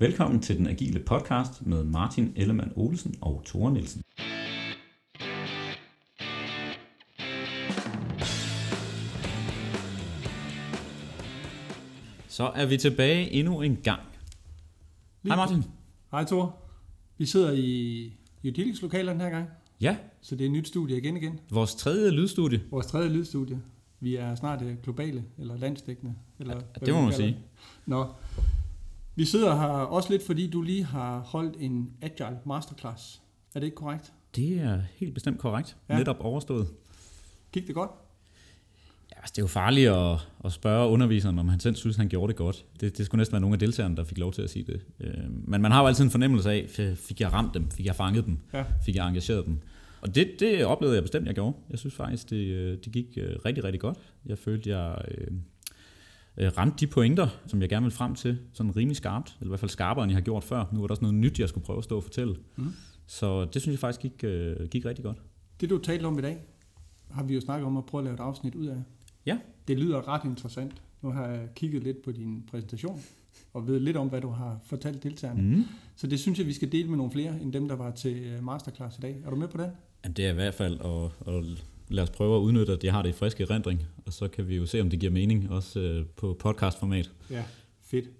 Velkommen til den agile podcast med Martin Ellemann Olsen og Tore Nielsen. Så er vi tilbage endnu en gang. Hej Martin. Hej Thor. Vi sidder i Udilics lokaler den her gang, Ja, så det er et nyt studie igen igen. vores tredje lydstudie. Vores tredje lydstudie. Vi er snart øh, globale, eller landsdækkende. Eller hvad det må man sige. Nå. Vi sidder her også lidt, fordi du lige har holdt en Agile Masterclass. Er det ikke korrekt? Det er helt bestemt korrekt. Ja. Netop overstået. Gik det godt? Ja, altså, det er jo farligt at, at spørge underviseren, om han selv synes, han gjorde det godt. Det, det skulle næsten være nogle af deltagerne, der fik lov til at sige det. Øh, Men man har jo altid en fornemmelse af, fik jeg ramt dem? Fik jeg fanget dem? Ja. Fik jeg engageret dem? Og det, det oplevede jeg bestemt, jeg gjorde. Jeg synes faktisk, det, øh, det gik øh, rigtig, rigtig godt. Jeg følte, jeg øh, øh, ramte de pointer, som jeg gerne ville frem til, sådan rimelig skarpt. Eller i hvert fald skarpere, end jeg har gjort før. Nu var der også noget nyt, jeg skulle prøve at stå og fortælle. Mhm. Så det synes jeg faktisk gik, øh, gik rigtig godt. Det du talte om i dag, har vi jo snakket om at prøve at lave et afsnit ud af. Ja. Det lyder ret interessant. Nu har jeg kigget lidt på din præsentation, og ved lidt om, hvad du har fortalt deltagerne. Mm. Så det synes jeg, vi skal dele med nogle flere, end dem, der var til øh, masterclass i dag. Er du med på den? Jamen, det er i hvert fald at, at lad os prøve at udnytte, at jeg har det i friske erindring, og så kan vi jo se, om det giver mening, også øh, på podcastformat. Ja, fedt.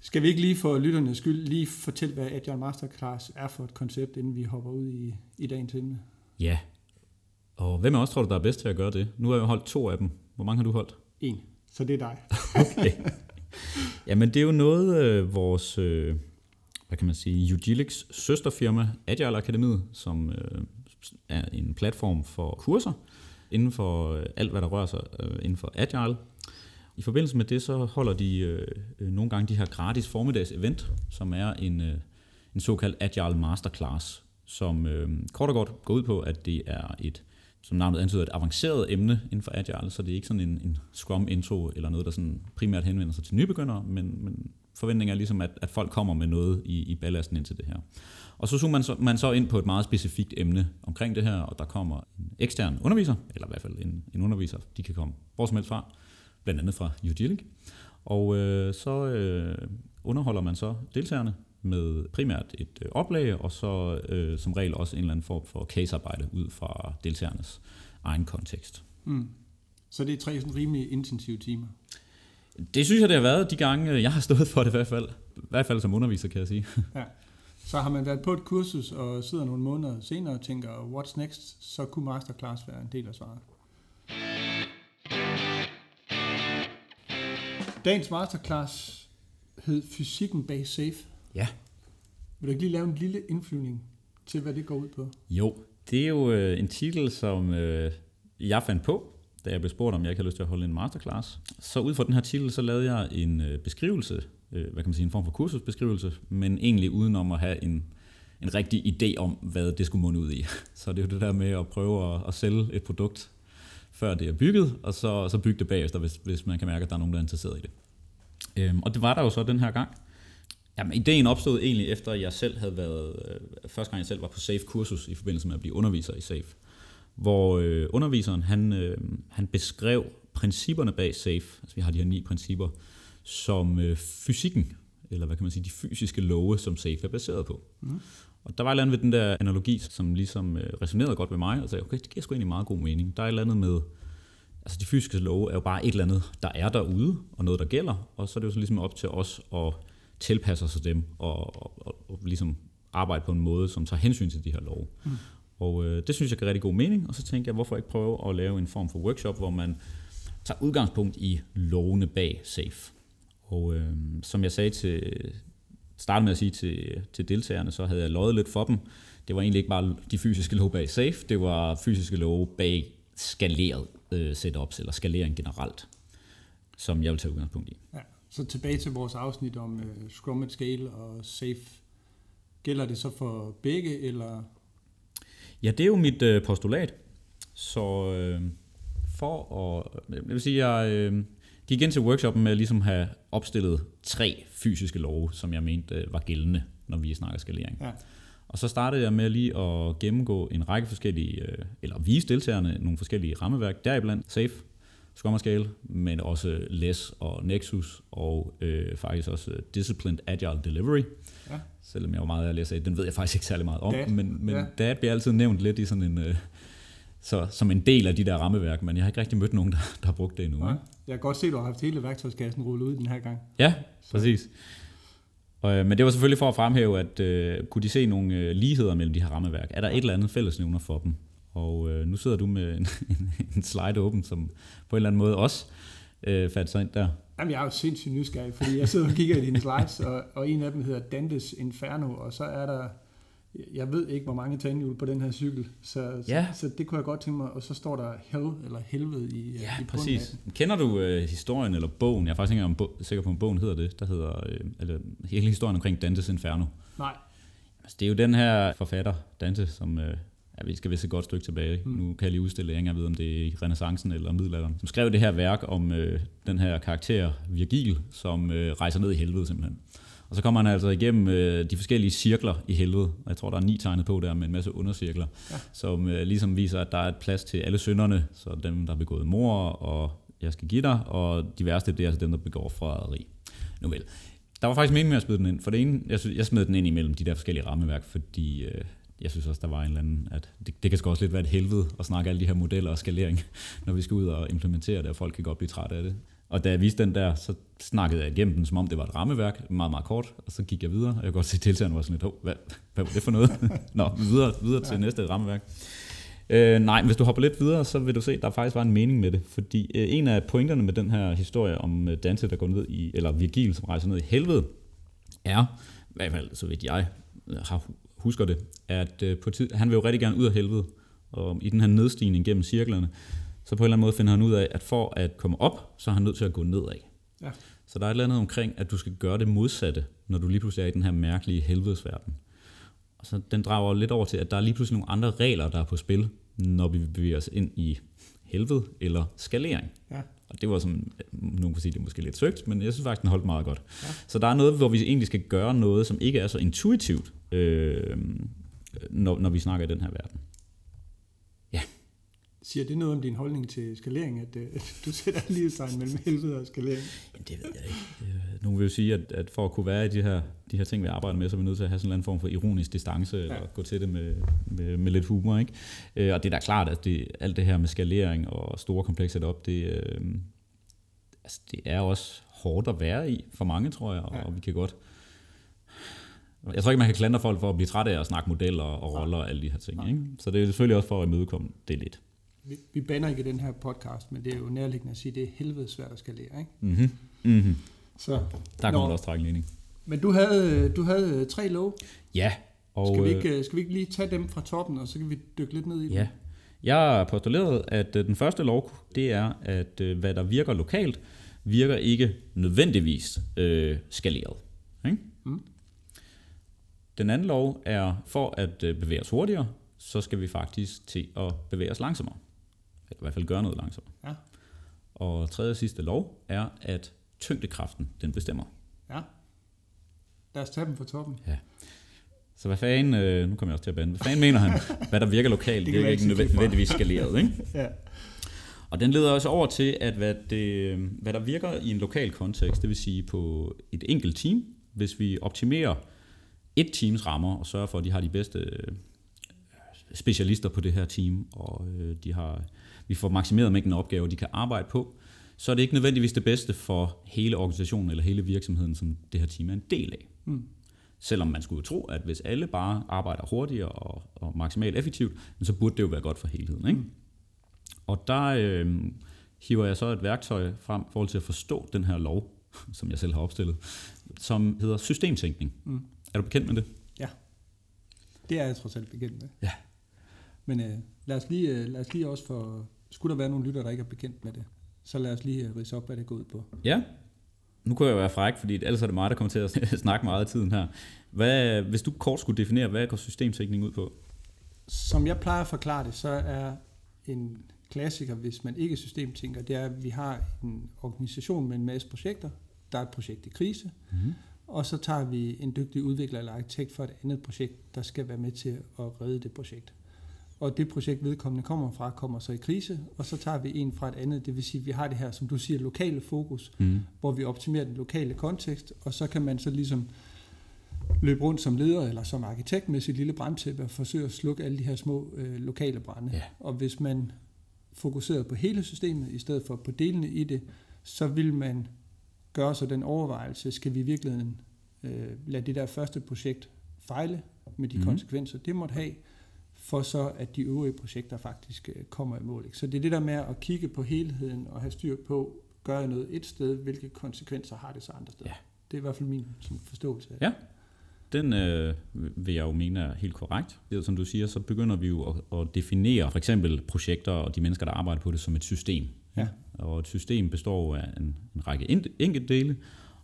Skal vi ikke lige for lytternes skyld lige fortælle, hvad Agile Masterclass er for et koncept, inden vi hopper ud i, i dagens emne? Ja. Og hvem af os tror du, der er bedst til at gøre det? Nu har jeg holdt to af dem. Hvor mange har du holdt? En. Så det er dig. Okay. Jamen, det er jo noget, øh, vores, øh, hvad kan man sige, Udilics søsterfirma, Agile Akademiet, som øh, er en platform for kurser inden for øh, alt, hvad der rører sig øh, inden for Agile. I forbindelse med det, så holder de øh, nogle gange de her gratis formiddags event, som er en, øh, en såkaldt Agile Masterclass, som øh, kort og godt går ud på, at det er et, som navnet antyder, et avanceret emne inden for Agile, så det er ikke sådan en, en Scrum intro eller noget, der sådan primært henvender sig til nybegyndere, men, men forventningen er ligesom, at, at folk kommer med noget i, i ballasten ind til det her. Og så zoomer man så, man så ind på et meget specifikt emne omkring det her, og der kommer en ekstern underviser, eller i hvert fald en, en underviser, de kan komme hvor som helst fra, blandt andet fra Udilic. Og øh, så øh, underholder man så deltagerne med primært et øh, oplag, og så øh, som regel også en eller anden form for casearbejde ud fra deltagernes egen kontekst. Mm. Så det er tre sådan rimelig intensive timer. Det synes jeg, det har været de gange, jeg har stået for det i hvert fald. I hvert fald som underviser, kan jeg sige. Så har man været på et kursus og sidder nogle måneder senere og tænker, what's next, så kunne masterclass være en del af svaret. Dagens masterclass hed Fysikken bag SAFE. Ja. Vil du ikke lige lave en lille indflyvning til, hvad det går ud på? Jo, det er jo øh, en titel, som øh, jeg fandt på, da jeg blev spurgt, om jeg ikke havde lyst til at holde en masterclass. Så ud fra den her titel, så lavede jeg en øh, beskrivelse, øh, hvad kan man sige, en form for kursusbeskrivelse, men egentlig uden om at have en, en rigtig idé om, hvad det skulle munde ud i. Så det er jo det der med at prøve at, at sælge et produkt, før det er bygget, og så, så bygge det bagefter, hvis, hvis man kan mærke, at der er nogen, der er interesseret i det. Øhm, og det var der jo så den her gang. Jamen, ideen opstod egentlig efter, at jeg selv havde været, øh, første gang jeg selv var på SAFE-kursus i forbindelse med at blive underviser i SAFE, hvor øh, underviseren, han, øh, han beskrev principperne bag SAFE, altså vi har de her ni principper, som øh, fysikken, eller hvad kan man sige, de fysiske love, som SAFE er baseret på. Mm. Og der var et eller andet ved den der analogi, som ligesom øh, resonerede godt ved mig, og sagde, okay, det giver sgu egentlig meget god mening. Der er et eller andet med, altså de fysiske love er jo bare et eller andet, der er derude, og noget, der gælder, og så er det jo så ligesom op til os at tilpasse os dem, og, og, og, og ligesom arbejde på en måde, som tager hensyn til de her love. Mm. Og øh, det synes jeg giver rigtig god mening, og så tænkte jeg, hvorfor ikke prøve at lave en form for workshop, hvor man tager udgangspunkt i lovene bag SAFE. Og øh, som jeg sagde til, startede med at sige til, til deltagerne, så havde jeg løjet lidt for dem. Det var egentlig ikke bare de fysiske love bag SAFE, det var fysiske love bag skaleret øh, setups, eller skalering generelt, som jeg vil tage udgangspunkt i. Ja. Så tilbage til vores afsnit om uh, Scrum at Scale og SAFE. Gælder det så for begge, eller Ja, det er jo mit øh, postulat. Så øh, for at... Jeg vil sige, jeg øh, gik ind til workshoppen med at ligesom have opstillet tre fysiske love, som jeg mente øh, var gældende, når vi snakker skalering. Ja. Og så startede jeg med lige at gennemgå en række forskellige, øh, eller vise deltagerne nogle forskellige rammeværk, deriblandt SAFE, Scrum Scale, men også LESS og Nexus, og øh, faktisk også Disciplined Agile Delivery. Ja. Selvom jeg var meget at læse af, den ved jeg faktisk ikke særlig meget om, DAT. men, men ja. DAT bliver altid nævnt lidt i sådan en... Øh, så, som en del af de der rammeværk, men jeg har ikke rigtig mødt nogen, der, der har brugt det endnu. Ja. Jeg kan godt se, at du har haft hele værktøjskassen rullet ud den her gang. Ja, så. præcis. Og, øh, men det var selvfølgelig for at fremhæve, at øh, kunne de se nogle øh, ligheder mellem de her rammeværk? Er der et eller andet fællesnævner for dem? Og øh, nu sidder du med en, en, en slide åben, som på en eller anden måde også øh, fandt sig ind der. Jamen, jeg er jo sindssygt nysgerrig, fordi jeg sidder og kigger i dine slides, og, og en af dem hedder Dantes Inferno, og så er der jeg ved ikke, hvor mange tandhjul på den her cykel, så, ja. så, så det kunne jeg godt tænke mig, og så står der hell, eller helvede i Ja, i præcis. Kender du uh, historien eller bogen? Jeg er faktisk ikke engang sikker på, om bogen hedder det, der hedder, uh, eller hele historien omkring Dantes Inferno. Nej. Altså, det er jo den her forfatter, Dante, som, uh, ja, vi skal vist et godt stykke tilbage. Mm. Nu kan jeg lige udstille, jeg ikke ved, om det er i renaissancen eller middelalderen, som skrev det her værk om uh, den her karakter Virgil, som uh, rejser ned i helvede simpelthen. Og så kommer han altså igennem øh, de forskellige cirkler i helvede. Jeg tror, der er ni tegnet på der med en masse undercirkler, ja. som øh, ligesom viser, at der er et plads til alle synderne. Så dem, der har begået mor, og jeg skal give dig, og de værste, det er altså dem, der begår forræderi. Nu vel. Der var faktisk meningen med at smide den ind. For det ene, jeg, synes, jeg smed den ind imellem de der forskellige rammeværk, fordi øh, jeg synes også, der var en eller anden, at det, det kan sgu også lidt være et helvede at snakke alle de her modeller og skalering, når vi skal ud og implementere det, og folk kan godt blive trætte af det. Og da jeg viste den der, så snakkede jeg igennem den, som om det var et rammeværk, meget, meget kort, og så gik jeg videre, og jeg kunne godt se, at deltagerne var sådan lidt, hvad, hvad var det for noget? Nå, videre, videre til ja. næste rammeværk. Øh, nej, men hvis du hopper lidt videre, så vil du se, at der faktisk var en mening med det. Fordi øh, en af pointerne med den her historie om øh, Dante, der går ned i, eller Virgil, som rejser ned i helvede, er, i hvert fald så vidt jeg øh, har, husker det, at øh, på tid, han vil jo rigtig gerne ud af helvede, og i den her nedstigning gennem cirklerne, så på en eller anden måde finder han ud af, at for at komme op, så er han nødt til at gå nedad. Ja. Så der er et eller andet omkring, at du skal gøre det modsatte, når du lige pludselig er i den her mærkelige helvedesverden. Og så den drager lidt over til, at der er lige pludselig nogle andre regler, der er på spil, når vi bevæger os ind i helvede eller skalering. Ja. Og det var som, nogen kan sige, det er måske lidt søgt, men jeg synes faktisk, den holdt meget godt. Ja. Så der er noget, hvor vi egentlig skal gøre noget, som ikke er så intuitivt, øh, når, når vi snakker i den her verden. Siger det noget om din holdning til skalering, at, øh, at du sætter lige sig mellem helvede og skalering? Jamen, det ved jeg ikke. Nogle vil jo sige, at, at for at kunne være i de her, de her ting, vi arbejder med, så er vi nødt til at have sådan en form for ironisk distance, ja. eller gå til det med, med, med lidt humor. Ikke? Øh, og det er da klart, at det, alt det her med skalering og store komplekser op, det, øh, altså, det er også hårdt at være i for mange, tror jeg, og, ja. og vi kan godt... Jeg tror ikke, man kan klandre folk for at blive træt af at snakke modeller og roller og alle de her ting. Ikke? Så det er selvfølgelig også for at imødekomme det lidt vi, vi banner ikke den her podcast, men det er jo nærliggende at sige, at det er helvede svært at skalere. Ikke? Mm-hmm. Mm-hmm. Så, der kommer også trække ligning. Men du havde, du havde tre lov. Ja. Og, skal, vi ikke, øh, skal vi ikke lige tage dem fra toppen, og så kan vi dykke lidt ned i ja. dem? Jeg har postuleret, at øh, den første lov, det er, at øh, hvad der virker lokalt, virker ikke nødvendigvis øh, skaleret. Ikke? Mm. Den anden lov er, for at bevæge os hurtigere, så skal vi faktisk til at bevæge os langsommere i hvert fald gøre noget langsomt. Ja. Og tredje og sidste lov er, at tyngdekraften, den bestemmer. Ja. Lad os tage dem fra toppen. Ja. Så hvad fanden, øh, nu kommer jeg også til at bande, hvad fanden mener han, hvad der virker lokalt, det, det er ikke nødvendigvis skaleret, ikke? ja. Og den leder også over til, at hvad, det, hvad der virker i en lokal kontekst, det vil sige på et enkelt team, hvis vi optimerer et teams rammer og sørger for, at de har de bedste øh, specialister på det her team, og øh, de har vi får maksimeret mængden af opgaver, de kan arbejde på, så er det ikke nødvendigvis det bedste for hele organisationen eller hele virksomheden, som det her team er en del af. Mm. Selvom man skulle tro, at hvis alle bare arbejder hurtigere og, og maksimalt effektivt, så burde det jo være godt for helheden. Ikke? Mm. Og der øh, hiver jeg så et værktøj frem i forhold til at forstå den her lov, som jeg selv har opstillet, som hedder systemtænkning. Mm. Er du bekendt med det? Ja, det er jeg trods alt bekendt med. Ja. Men øh, lad, os lige, øh, lad os lige også for skulle der være nogle lytter, der ikke er bekendt med det, så lad os lige rise op, hvad det går ud på. Ja, nu kunne jeg jo være fræk, fordi ellers er det mig, der kommer til at snakke meget af tiden her. Hvad, hvis du kort skulle definere, hvad går systemtækning ud på? Som jeg plejer at forklare det, så er en klassiker, hvis man ikke systemtænker, det er, at vi har en organisation med en masse projekter. Der er et projekt i krise, mm-hmm. og så tager vi en dygtig udvikler eller arkitekt for et andet projekt, der skal være med til at redde det projekt. Og det projekt vedkommende kommer fra, kommer så i krise, og så tager vi en fra et andet. Det vil sige, at vi har det her, som du siger, lokale fokus, mm. hvor vi optimerer den lokale kontekst, og så kan man så ligesom løbe rundt som leder eller som arkitekt med sit lille brandtæppe og forsøge at slukke alle de her små øh, lokale brænde. Ja. Og hvis man fokuserer på hele systemet i stedet for på delene i det, så vil man gøre sig den overvejelse, skal vi i virkeligheden øh, lade det der første projekt fejle med de mm. konsekvenser, det måtte have, for så at de øvrige projekter faktisk øh, kommer i mål. Så det er det der med at kigge på helheden og have styr på, gør jeg noget et sted, hvilke konsekvenser har det så andre steder. Ja. Det er i hvert fald min sådan, forståelse af det. Ja, den øh, vil jeg jo mene er helt korrekt. Det, som du siger, så begynder vi jo at, at definere for eksempel projekter og de mennesker, der arbejder på det, som et system. Ja. Og et system består af en, en række enkeltdele,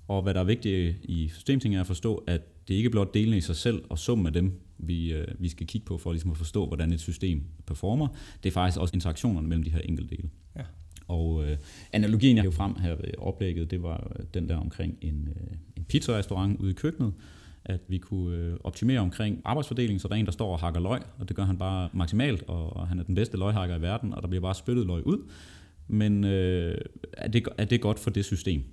og hvad der er vigtigt i systemting er at forstå, at det ikke blot delene i sig selv og summen af dem, vi, øh, vi skal kigge på for ligesom at forstå, hvordan et system performer. Det er faktisk også interaktionerne mellem de her enkeltdele. Ja. Og øh, analogien, jeg har frem her ved oplægget, det var den der omkring en, øh, en pizza-restaurant ude i køkkenet, at vi kunne øh, optimere omkring arbejdsfordeling, så der er en, der står og hakker løg, og det gør han bare maksimalt, og, og han er den bedste løghakker i verden, og der bliver bare spyttet løg ud. Men øh, er, det, er det godt for det system?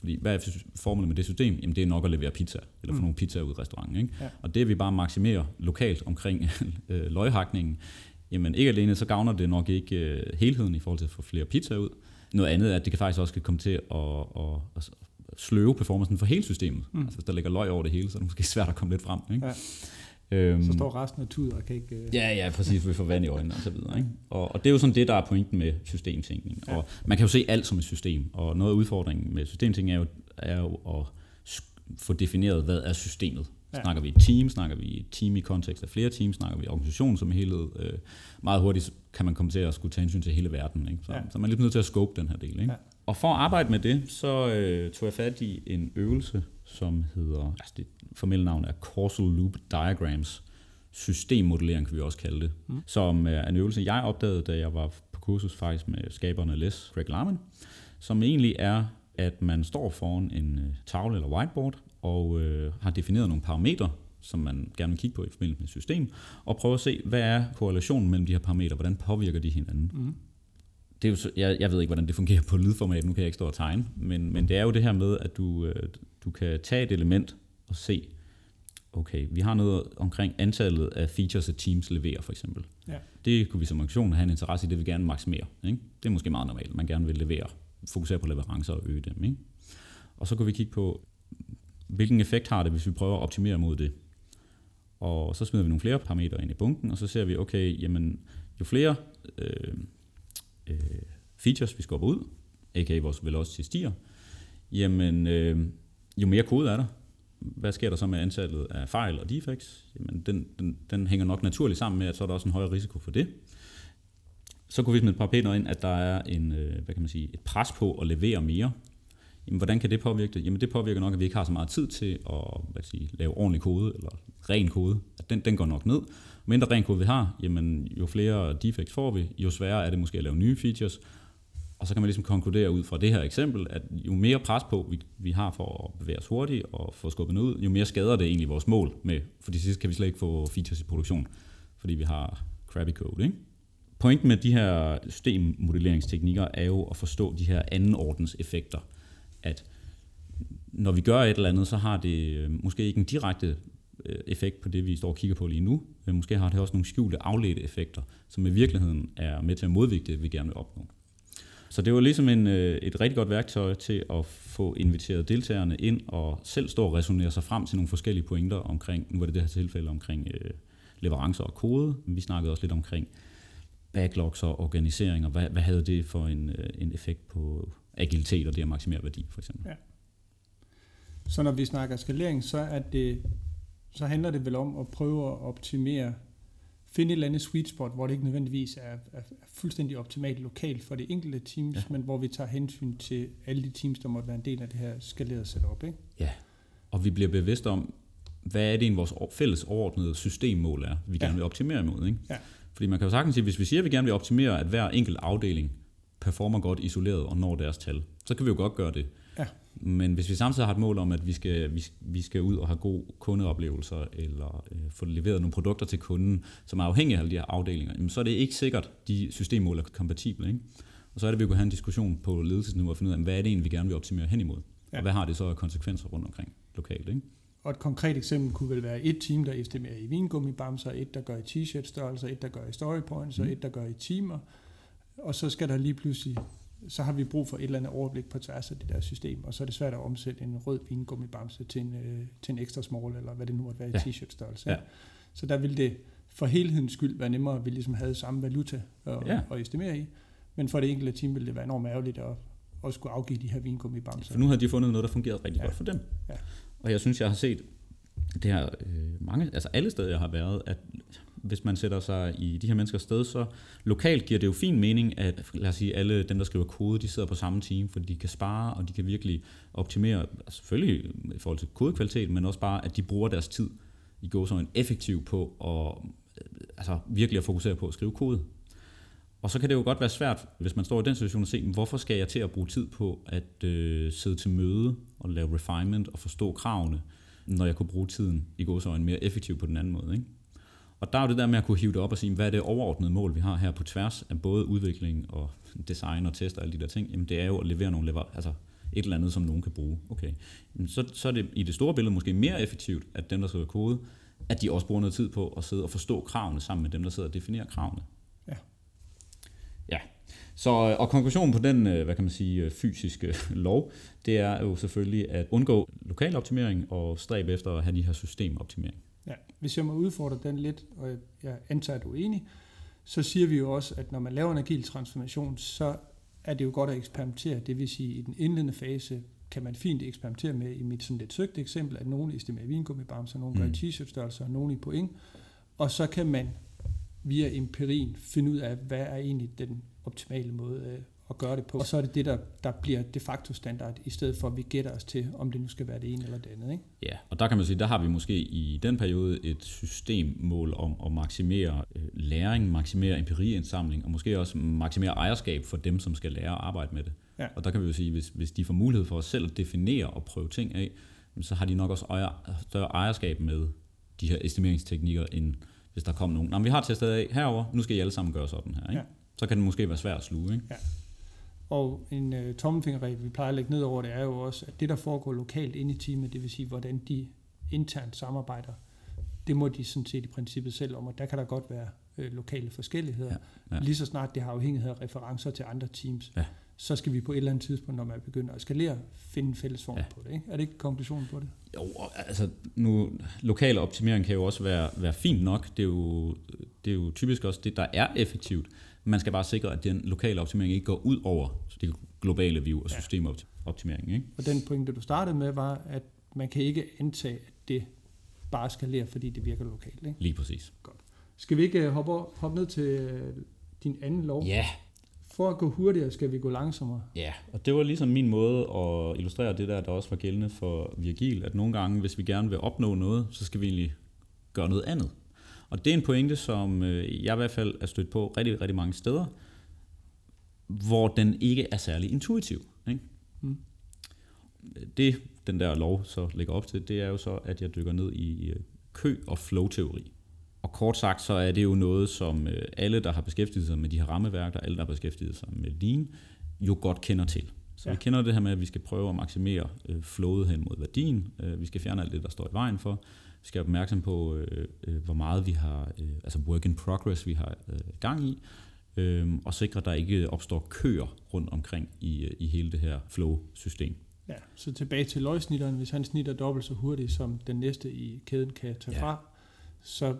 Fordi hvad er formålet med det system? Jamen det er nok at levere pizza, eller få mm. nogle pizzaer ud i restauranten. Ikke? Ja. Og det vi bare maksimerer lokalt omkring øh, løghakningen, jamen ikke alene så gavner det nok ikke øh, helheden i forhold til at få flere pizzaer ud. Noget andet er, at det kan faktisk også komme til at, at, at sløve performancen for hele systemet. Mm. Altså hvis der ligger løg over det hele, så er det måske svært at komme lidt frem. Ikke? Ja. Øhm, så står resten af tudet og kan ikke... Øh... Ja, ja, præcis, vi får vand i øjnene og så videre. Ikke? Og, og det er jo sådan det, der er pointen med systemtænkning. Ja. Og man kan jo se alt som et system, og noget af udfordringen med systemtænkning er jo, er jo at få defineret, hvad er systemet. Ja. Snakker vi et team, snakker vi et team i kontekst af flere teams, snakker vi organisation som helhed. Øh, meget hurtigt kan man komme til at skulle tage hensyn til hele verden. Ikke? Så, ja. så man er lidt nødt til at scope den her del. Ikke? Ja. Og for at arbejde med det, så øh, tog jeg fat i en øvelse, som hedder, altså det formelle navn er Causal Loop Diagrams. Systemmodellering kan vi også kalde det. Mm. Som er en øvelse, jeg opdagede, da jeg var på kursus faktisk med skaberne Les Craig Larman, som egentlig er, at man står foran en øh, tavle eller whiteboard, og øh, har defineret nogle parametre, som man gerne vil kigge på i forbindelse med et system, og prøve at se, hvad er korrelationen mellem de her parametre, hvordan påvirker de hinanden. Mm det er jo, jeg, jeg ved ikke, hvordan det fungerer på lydformat, nu kan jeg ikke stå og tegne, men, men det er jo det her med, at du, øh, du kan tage et element og se, okay, vi har noget omkring antallet af features, at Teams leverer for eksempel. Ja. Det kunne vi som organisation have en interesse i, det vil gerne maksimere. Ikke? Det er måske meget normalt, man gerne vil levere, fokusere på leverancer og øge dem. Ikke? Og så kunne vi kigge på, hvilken effekt har det, hvis vi prøver at optimere mod det. Og så smider vi nogle flere parametre ind i bunken, og så ser vi, okay, jamen, jo flere øh, øh, features, vi skubber ud, a.k.a. vores velocity stiger, jamen øh, jo mere kode er der, hvad sker der så med antallet af fejl og defects? Jamen, den, den, den hænger nok naturligt sammen med, at så er der også en højere risiko for det. Så kunne vi smide et par pæner ind, at der er en, øh, hvad kan man sige, et pres på at levere mere. Jamen, hvordan kan det påvirke det? Jamen, det påvirker nok, at vi ikke har så meget tid til at hvad sige, lave ordentlig kode, eller ren kode. At den, den går nok ned mindre ren kode vi har, jamen, jo flere defects får vi, jo sværere er det måske at lave nye features. Og så kan man ligesom konkludere ud fra det her eksempel, at jo mere pres på vi, vi har for at bevæge os hurtigt og få skubbet ud, jo mere skader det egentlig vores mål med, for til sidst kan vi slet ikke få features i produktion, fordi vi har crappy code. Ikke? Pointen med de her systemmodelleringsteknikker er jo at forstå de her andenordens effekter, at når vi gør et eller andet, så har det øh, måske ikke en direkte øh, effekt på det, vi står og kigger på lige nu. Men måske har det også nogle skjulte afledte effekter, som i virkeligheden er med til at modvirke det, vi gerne vil opnå. Så det var ligesom en, øh, et rigtig godt værktøj til at få inviteret deltagerne ind og selv stå og resonere sig frem til nogle forskellige pointer omkring, nu var det det her tilfælde omkring øh, leverancer og kode, men vi snakkede også lidt omkring backlogs og organisering, og hvad, hvad havde det for en, øh, en effekt på agilitet og det at maksimere værdi, for eksempel. Ja. Så når vi snakker skalering, så er det så handler det vel om at prøve at optimere, finde et eller andet sweet spot, hvor det ikke nødvendigvis er, er, er fuldstændig optimalt lokalt for det enkelte teams, ja. men hvor vi tager hensyn til alle de teams, der måtte være en del af det her skaleret setup. Ikke? Ja, og vi bliver bevidste om, hvad er det en vores fælles overordnede systemmål er, vi ja. gerne vil optimere imod. Ikke? Ja. Fordi man kan jo sagtens sige, hvis vi siger, at vi gerne vil optimere, at hver enkelt afdeling performer godt isoleret og når deres tal, så kan vi jo godt gøre det. Ja. Men hvis vi samtidig har et mål om, at vi skal, vi, vi skal ud og have gode kundeoplevelser, eller øh, få leveret nogle produkter til kunden, som er afhængige af alle de her afdelinger, jamen, så er det ikke sikkert, de systemmål er kompatible. Ikke? Og så er det, at vi kunne have en diskussion på ledelsesniveau og finde ud af, hvad er det egentlig, vi gerne vil optimere hen imod? Ja. Og hvad har det så af konsekvenser rundt omkring lokalt? Ikke? Og et konkret eksempel kunne vel være et team, der estimerer i vingummibamser, et, der gør i t-shirt størrelser, et, der gør i storypoints, mm. og et, der gør i timer. Og så skal der lige pludselig, så har vi brug for et eller andet overblik på tværs af det der system, og så er det svært at omsætte en rød vingummibamse til en, øh, til en ekstra small, eller hvad det nu måtte være i ja. t-shirt størrelse. Ja. Så der vil det for helhedens skyld være nemmere, at vi ligesom havde samme valuta at, ja. at estimere i. Men for det enkelte team vil det være enormt ærgerligt at, at skulle afgive de her vingummibamser. For nu har de fundet noget, der fungerede rigtig ja. godt for dem. Ja. Og jeg synes, jeg har set det her øh, mange, altså alle steder, jeg har været, at hvis man sætter sig i de her menneskers sted, så lokalt giver det jo fin mening, at lad os sige, alle dem, der skriver kode, de sidder på samme team, for de kan spare, og de kan virkelig optimere, altså selvfølgelig i forhold til kodekvalitet, men også bare, at de bruger deres tid i går så en effektiv på at øh, altså virkelig at fokusere på at skrive kode. Og så kan det jo godt være svært, hvis man står i den situation, at se, hvorfor skal jeg til at bruge tid på at øh, sidde til møde og lave refinement og forstå kravene, når jeg kunne bruge tiden i gåsøjne mere effektivt på den anden måde. Ikke? Og der er jo det der med at kunne hive det op og sige, hvad er det overordnede mål, vi har her på tværs af både udvikling og design og test og alle de der ting, jamen det er jo at levere nogle lever, altså et eller andet, som nogen kan bruge. Okay. Så, så er det i det store billede måske mere effektivt, at dem, der skriver kode, at de også bruger noget tid på at sidde og forstå kravene sammen med dem, der sidder og definerer kravene. Ja. Ja. Så, og konklusionen på den, øh, hvad kan man sige, øh, fysiske lov, det er jo selvfølgelig at undgå lokal optimering og stræbe efter at have de her systemoptimering. Ja, hvis jeg må udfordre den lidt, og jeg antager, at du er enig, så siger vi jo også, at når man laver en agil transformation, så er det jo godt at eksperimentere. Det vil sige, at i den indledende fase kan man fint eksperimentere med, i mit sådan lidt søgte eksempel, at nogen estimerer vingummibamser, nogen gør mm. t-shirt størrelse, og nogen i point. Og så kan man via empirien finde ud af, hvad er egentlig den optimale måde øh, at gøre det på. Og så er det det, der, der bliver de facto standard, i stedet for at vi gætter os til, om det nu skal være det ene eller det andet. Ikke? Ja, og der kan man sige, der har vi måske i den periode et systemmål om at maksimere øh, læring, maksimere empiriindsamling, og måske også maksimere ejerskab for dem, som skal lære at arbejde med det. Ja. Og der kan vi jo sige, hvis, hvis de får mulighed for at selv definere og prøve ting af, så har de nok også ejer, større ejerskab med de her estimeringsteknikker, end hvis der kommer nogen. Nå, vi har testet af herover, nu skal I alle sammen gøre sådan her. Ikke? Ja. Så kan det måske være svært at sluge. Ikke? Ja. Og en uh, tommelfingerregel, vi plejer at lægge ned over det, er jo også, at det, der foregår lokalt inde i teamet, det vil sige, hvordan de internt samarbejder, det må de sådan set i princippet selv om, og der kan der godt være øh, lokale forskelligheder. Ja, ja. Lige så snart det har afhængighed af referencer til andre teams, ja. så skal vi på et eller andet tidspunkt, når man begynder at skalere, finde en fælles form ja. på det. Ikke? Er det ikke konklusionen på det? Jo, altså nu, lokal optimering kan jo også være, være fint nok. Det er, jo, det er jo typisk også det, der er effektivt. Man skal bare sikre, at den lokale optimering ikke går ud over det globale view og systemoptimering. Ikke? Og den pointe, du startede med, var, at man kan ikke antage, at det bare skalerer, fordi det virker lokalt. Ikke? Lige præcis. Godt. Skal vi ikke øh, hoppe, hoppe ned til øh, din anden lov? Ja. For at gå hurtigere, skal vi gå langsommere. Ja, og det var ligesom min måde at illustrere det der, der også var gældende for Virgil, at nogle gange, hvis vi gerne vil opnå noget, så skal vi egentlig gøre noget andet. Og det er en pointe, som øh, jeg i hvert fald er stødt på rigtig, rigtig mange steder, hvor den ikke er særlig intuitiv. Ikke? Mm. Det, den der lov så lægger op til, det er jo så, at jeg dykker ned i kø- og flow-teori. Og kort sagt, så er det jo noget, som øh, alle, der har beskæftiget sig med de her rammeværker, alle, der har beskæftiget sig med Lean, jo godt kender til. Så ja. vi kender det her med, at vi skal prøve at maksimere øh, flowet hen mod værdien. Øh, vi skal fjerne alt det, der står i vejen for. Vi skal være opmærksom på, øh, øh, hvor meget vi har, øh, altså work in progress, vi har øh, gang i, øh, og sikre, at der ikke opstår køer rundt omkring i, øh, i hele det her flow-system. Ja, så tilbage til løgsnitteren. Hvis han snitter dobbelt så hurtigt, som den næste i kæden kan tage ja. fra, så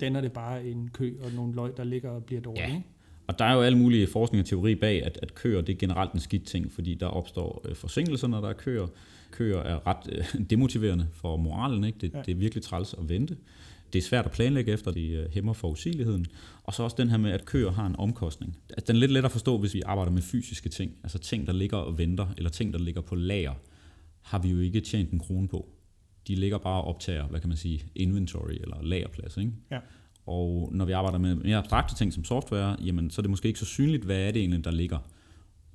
danner det bare en kø og nogle løg, der ligger og bliver dårlige. Ja. Og der er jo alle mulige forskning og teori bag, at, at køer det er generelt en skidt ting, fordi der opstår øh, forsinkelser, når der er køer. Køer er ret øh, demotiverende for moralen. Ikke? Det, ja. det er virkelig træls at vente. Det er svært at planlægge efter, det øh, hæmmer forudsigeligheden. Og så også den her med, at køer har en omkostning. Altså, den er lidt lettere at forstå, hvis vi arbejder med fysiske ting. Altså ting, der ligger og venter, eller ting, der ligger på lager, har vi jo ikke tjent en krone på de ligger bare og optager, hvad kan man sige, inventory eller lagerplads. Ikke? Ja. Og når vi arbejder med mere abstrakte ting som software, jamen, så er det måske ikke så synligt, hvad er det egentlig, der ligger.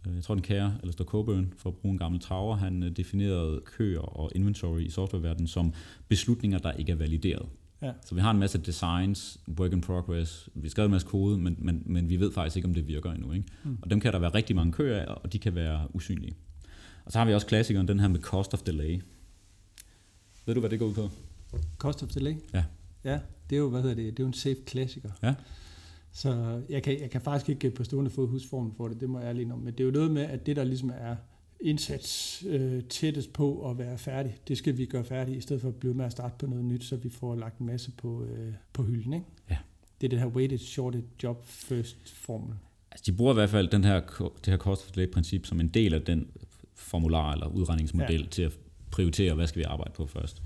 øh, jeg tror den kære, eller Coburn, for at bruge en gammel traver, han øh, definerede køer og inventory i softwareverdenen som beslutninger, der ikke er valideret. Ja. Så vi har en masse designs, work in progress, vi har skrevet en masse kode, men, men, men vi ved faktisk ikke, om det virker endnu. Ikke? Mm. Og dem kan der være rigtig mange køer af, og de kan være usynlige. Og så har vi også klassikeren, den her med cost of delay. Ved du, hvad det går ud på? Cost of delay? Ja. Ja, det er jo, hvad hedder det, det er jo en safe klassiker. Ja. Så jeg kan, jeg kan faktisk ikke på stående fod huske formen for det, det må jeg ærlig om. Men det er jo noget med, at det der ligesom er indsats øh, tættest på at være færdig, det skal vi gøre færdigt, i stedet for at blive med at starte på noget nyt, så vi får lagt en masse på, øh, på hylden. Ikke? Ja. Det er det her weighted shorted job first formel. Altså, de bruger i hvert fald den her, det her cost delay princip som en del af den formular eller udregningsmodel ja. til at prioritere, hvad skal vi arbejde på først.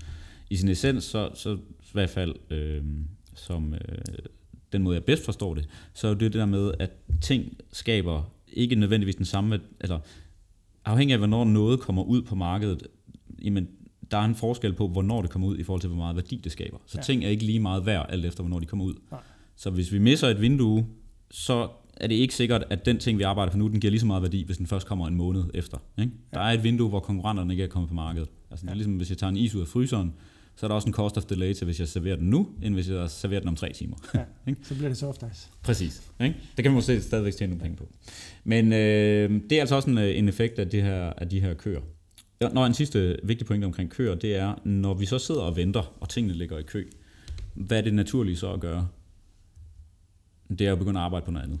I sin essens, så, så hvert fald øh, som øh, den måde, jeg bedst forstår det, så er det det der med, at ting skaber ikke nødvendigvis den samme, altså afhængig af, hvornår noget kommer ud på markedet, jamen, der er en forskel på, hvornår det kommer ud, i forhold til, hvor meget værdi det skaber. Så ja. ting er ikke lige meget værd, alt efter, hvornår de kommer ud. Nej. Så hvis vi misser et vindue, så er det ikke sikkert, at den ting, vi arbejder for nu, den giver lige så meget værdi, hvis den først kommer en måned efter. Ikke? Ja. Der er et vindue, hvor konkurrenterne ikke er kommet på markedet. Altså, det er ligesom, hvis jeg tager en is ud af fryseren, så er der også en cost of delay til, hvis jeg serverer den nu, end hvis jeg serverer den om tre timer. Ja, så bliver det soft ice. Præcis. Ikke? Det kan man måske stadigvæk tjene nogle penge på. Men øh, det er altså også en, øh, en effekt af, det her, af de her køer. Når en sidste vigtig pointe omkring køer, det er, når vi så sidder og venter, og tingene ligger i kø, hvad er det naturlige så at gøre? Det er at begynde at arbejde på noget andet.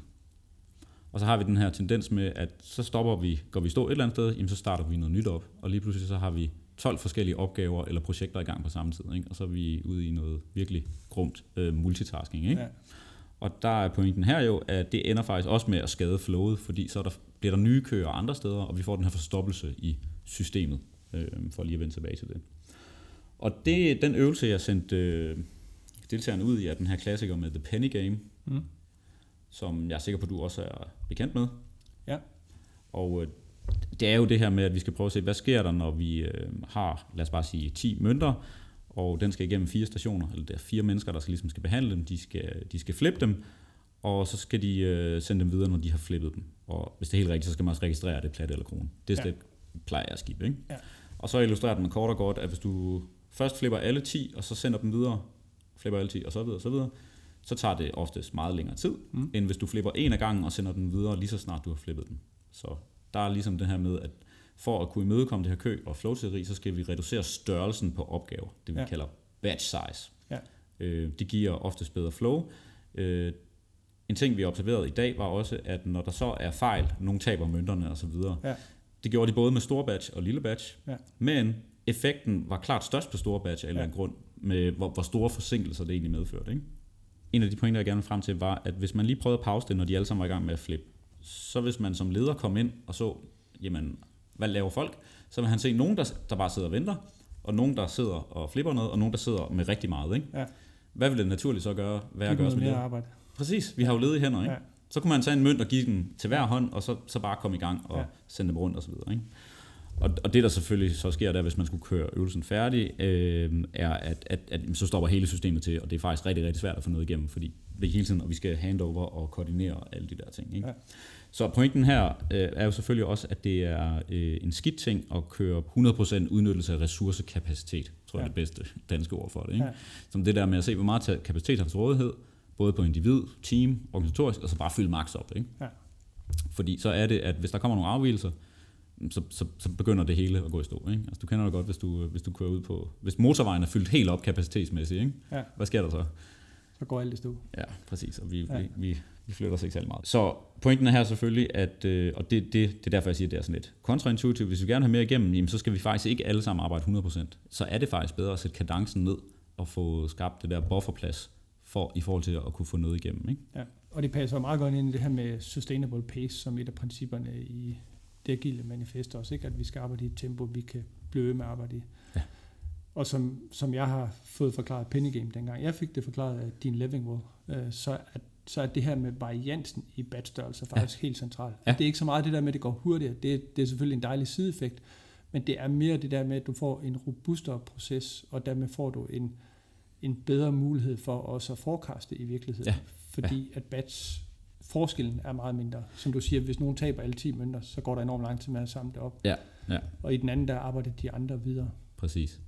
Og så har vi den her tendens med, at så stopper vi, går vi stå et eller andet sted, jamen så starter vi noget nyt op, og lige pludselig så har vi 12 forskellige opgaver eller projekter i gang på samme tid, ikke? og så er vi ude i noget virkelig grumt øh, multitasking. Ikke? Ja. Og der er pointen her jo, at det ender faktisk også med at skade flowet, fordi så der, bliver der nye køer andre steder, og vi får den her forstoppelse i systemet, øh, for lige at vende tilbage til det. Og det, den øvelse, jeg sendte øh, deltagerne ud i, er den her klassiker med The Penny Game, mm. som jeg er sikker på, du også er bekendt med. Ja. Og øh, det er jo det her med, at vi skal prøve at se, hvad sker der, når vi øh, har, lad os bare sige, 10 mønter, og den skal igennem fire stationer, eller der er fire mennesker, der skal ligesom skal behandle dem, de skal, de skal flippe dem, og så skal de øh, sende dem videre, når de har flippet dem. Og hvis det er helt rigtigt, så skal man også registrere det platte eller krone. Det er ja. plejer jeg at skifte, ikke? Ja. Og så illustrerer den kort og godt, at hvis du først flipper alle 10, og så sender dem videre, flipper alle 10, og så videre, og så videre, så tager det oftest meget længere tid, mm. end hvis du flipper en af gangen og sender den videre, lige så snart du har flippet den. Så der er ligesom det her med, at for at kunne imødekomme det her kø og flow så skal vi reducere størrelsen på opgaver, det vi ja. kalder batch size. Ja. Øh, det giver oftest bedre flow. Øh, en ting, vi har observeret i dag, var også, at når der så er fejl, nogle taber mønterne osv., ja. det gjorde de både med stor batch og lille batch, ja. men effekten var klart størst på store batch af en eller anden grund, med hvor, hvor store forsinkelser det egentlig medførte. Ikke? En af de pointer, jeg gerne vil frem til, var, at hvis man lige prøvede at pause det, når de alle sammen var i gang med at flippe, så hvis man som leder kom ind og så, jamen, hvad laver folk, så vil han se nogen, der, der bare sidder og venter, og nogen, der sidder og flipper noget, og nogen, der sidder med rigtig meget. Ikke? Ja. Hvad vil det naturligt så gøre? Hvad at gøre med det? arbejde. Præcis, vi har jo ledige hænder. Ikke? Ja. Så kunne man tage en mønt og give den til hver hånd, og så, så bare komme i gang og ja. sende dem rundt osv. Ikke? Og, og det, der selvfølgelig så sker der, hvis man skulle køre øvelsen færdig, øh, er, at, at, at så stopper hele systemet til, og det er faktisk rigtig, rigtig svært at få noget igennem, fordi det er hele tiden, og vi skal handover og koordinere alle de der ting. Ikke? Ja. Så pointen her øh, er jo selvfølgelig også, at det er øh, en skidt ting at køre 100% udnyttelse af ressourcekapacitet, tror jeg ja. er det bedste danske ord for det. Ikke? Ja. Som det der med at se, hvor meget kapacitet har til rådighed, både på individ, team, organisatorisk, og så bare fylde max op. Ikke? Ja. Fordi så er det, at hvis der kommer nogle afvielser, så, så, så begynder det hele at gå i stå. Ikke? Altså, du kender det godt, hvis du, hvis du kører ud på... Hvis motorvejen er fyldt helt op kapacitetsmæssigt, ikke? Ja. hvad sker der så? Så går alt i stå. Ja, præcis. Og vi, ja. vi, vi, vi flytter os ikke særlig meget. Så pointen er her selvfølgelig, at, øh, og det, det, det er derfor, jeg siger, at det er sådan lidt kontraintuitivt. Hvis vi gerne vil have mere igennem, jamen, så skal vi faktisk ikke alle sammen arbejde 100%. Så er det faktisk bedre at sætte kadencen ned og få skabt det der bufferplads for, i forhold til at kunne få noget igennem. Ikke? Ja, og det passer meget godt ind i det her med sustainable pace, som et af principperne i det agile manifest også, ikke? at vi skal arbejde i et tempo, vi kan blive med at arbejde i. Og som, som jeg har fået forklaret Penny Game dengang, jeg fik det forklaret af Dean Levingwell, øh, så, at, så er det her med variansen i batstørrelse faktisk ja. helt centralt. Ja. Det er ikke så meget det der med, at det går hurtigere, det, det er selvfølgelig en dejlig sideeffekt, men det er mere det der med, at du får en robustere proces, og dermed får du en, en bedre mulighed for også at forekaste i virkeligheden. Ja. Fordi ja. at batch forskellen er meget mindre. Som du siger, hvis nogen taber alle 10 mønter, så går der enormt lang tid med at samle det op. Ja, ja. Og i den anden, der arbejder de andre videre. Præcis.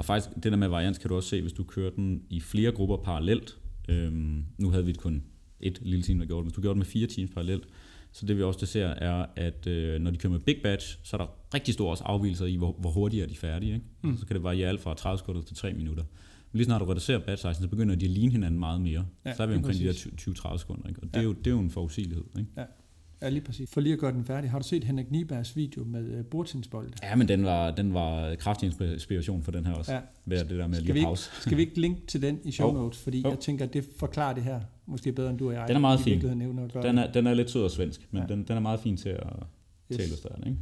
Og faktisk, det der med varians kan du også se, hvis du kører den i flere grupper parallelt. Øhm, nu havde vi kun et lille team, der gjorde det, men hvis du gjorde det med fire teams parallelt, så det vi også ser er, at øh, når de kører med big batch, så er der rigtig store afvielser i, hvor, hvor hurtigt er de færdige. Ikke? Mm. Så kan det variere alt fra 30 sekunder til 3 minutter. Men lige snart du reducerer batch size, så begynder de at ligne hinanden meget mere. Ja, så er vi omkring de der 20-30 sekunder. Ikke? Og det, ja. er jo, det er jo en forudsigelighed. Ikke? Ja. Ja, lige præcis. For lige at gøre den færdig, har du set Henrik Niebergs video med uh, bordtinsbolde? Ja, men den var, den var kraftig inspiration for den her også. Ja. Ved det der med skal lige pause. Skal vi ikke linke til den i show notes? Fordi oh. jeg tænker, at det forklarer det her måske bedre, end du og jeg. Den er meget fin. Den er, den er lidt sød og svensk, men ja. den, den er meget fin til at, yes. til at illustrere den. Ikke?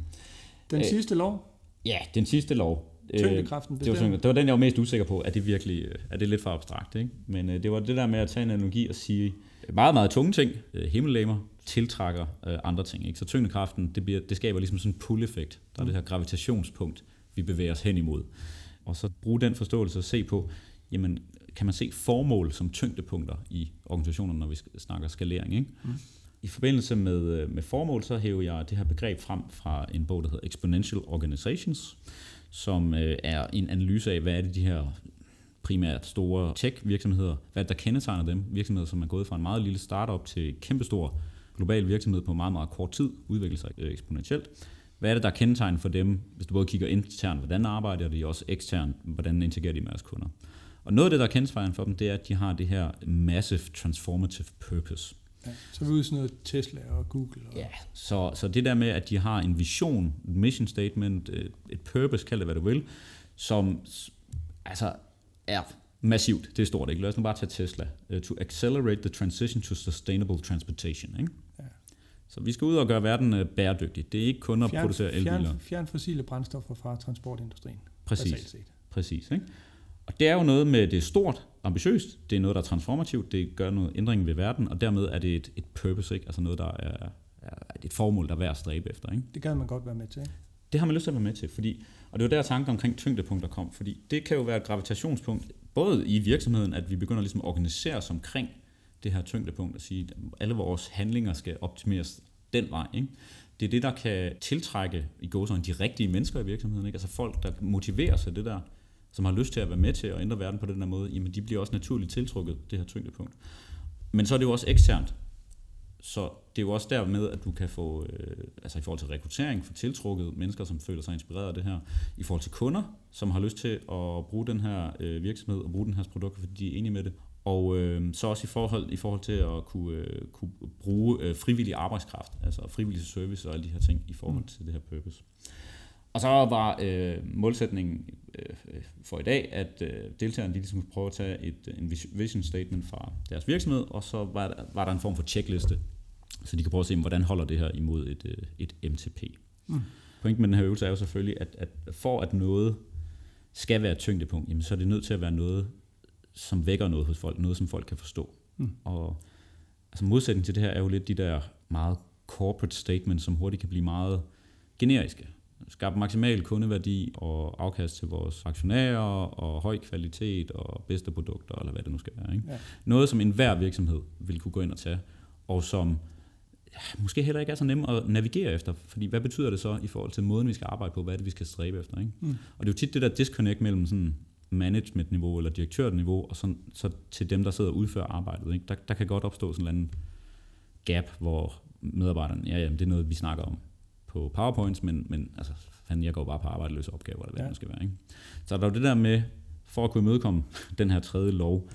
Den Æh, sidste lov? Ja, den sidste lov. Tyngdekraften det var, det var den, jeg var mest usikker på. Er det virkelig er det lidt for abstrakt? Ikke? Men øh, det var det der med at tage en analogi og sige meget, meget tunge ting, øh, himmellegemer, tiltrækker øh, andre ting. Ikke? Så tyngdekraften, det, bliver, det skaber ligesom sådan en pull-effekt. Der er det her gravitationspunkt, vi bevæger os hen imod. Og så bruge den forståelse og se på, jamen, kan man se formål som tyngdepunkter i organisationerne, når vi snakker skalering. Ikke? Mm. I forbindelse med, øh, med formål, så hæver jeg det her begreb frem fra en bog, der hedder Exponential Organizations, som øh, er en analyse af, hvad er det de her primært store tech-virksomheder, hvad der kendetegner dem, virksomheder, som er gået fra en meget lille startup til kæmpestor global virksomhed på meget, meget kort tid, udvikler sig øh, eksponentielt. Hvad er det, der er kendetegn for dem, hvis du både kigger internt, hvordan arbejder de, og også eksternt, hvordan interagerer de med deres kunder? Og noget af det, der er kendetegn for dem, det er, at de har det her massive transformative purpose. Ja, så er vi ude sådan noget Tesla og Google. Og... Ja, så, så det der med, at de har en vision, et mission statement, et, et purpose, kald det hvad du vil, som altså er massivt. Det er stort, ikke? Lad os nu bare tage Tesla. Uh, to accelerate the transition to sustainable transportation, ikke? Så vi skal ud og gøre verden uh, bæredygtig. Det er ikke kun at fjern, producere elbiler. Fjern, fjern fossile brændstoffer fra transportindustrien. Præcis. Set. Præcis, ikke? Og det er jo noget med, det stort, ambitiøst, det er noget, der er transformativt, det gør noget ændring ved verden, og dermed er det et, et purpose, ikke? altså noget, der er, er et formål, der er værd at stræbe efter. Ikke? Det kan man godt være med til. Det har man lyst til at være med til, fordi, og det er jo der tanken omkring tyngdepunkter kom, fordi det kan jo være et gravitationspunkt, både i virksomheden, at vi begynder ligesom at organisere os omkring det her tyngdepunkt, og sige, at alle vores handlinger skal optimeres den vej. Ikke? Det er det, der kan tiltrække i gåsøjne de rigtige mennesker i virksomheden, ikke? altså folk, der motiverer sig det der, som har lyst til at være med til at ændre verden på den her måde, jamen de bliver også naturligt tiltrukket, det her tyngdepunkt. Men så er det jo også eksternt. Så det er jo også dermed, at du kan få, øh, altså i forhold til rekruttering, få tiltrukket mennesker, som føler sig inspireret af det her. I forhold til kunder, som har lyst til at bruge den her øh, virksomhed og bruge den her produkt, fordi de er enige med det. Og øh, så også i forhold, i forhold til at kunne, øh, kunne bruge øh, frivillig arbejdskraft, altså frivillig service og alle de her ting i forhold til det her purpose. Og så var øh, målsætningen øh, for i dag, at øh, deltagerne de ligesom prøve at tage et, en vision statement fra deres virksomhed, og så var der, var der en form for checkliste, så de kan prøve at se, hvordan holder det her imod et, øh, et MTP. Mm. Pointen med den her øvelse er jo selvfølgelig, at, at for at noget skal være et tyngdepunkt, jamen, så er det nødt til at være noget, som vækker noget hos folk, noget som folk kan forstå. Mm. Og altså modsætning til det her er jo lidt de der meget corporate statements, som hurtigt kan blive meget generiske skabe maksimal kundeværdi og afkast til vores aktionærer og høj kvalitet og bedste produkter, eller hvad det nu skal være. Ikke? Ja. Noget, som enhver virksomhed vil kunne gå ind og tage, og som ja, måske heller ikke er så nemt at navigere efter, fordi hvad betyder det så i forhold til måden, vi skal arbejde på, hvad er det, vi skal stræbe efter. Ikke? Mm. Og det er jo tit det der disconnect mellem sådan management-niveau eller direktørniveau, og så, så til dem, der sidder og udfører arbejdet. Ikke? Der, der kan godt opstå sådan en anden gap, hvor medarbejderne, ja, jamen, det er noget, vi snakker om på PowerPoints, men, men altså, fanden, jeg går bare på arbejdeløse opgaver, eller hvad ja. det skal være. Ikke? Så der er jo det der med, for at kunne imødekomme den her tredje lov,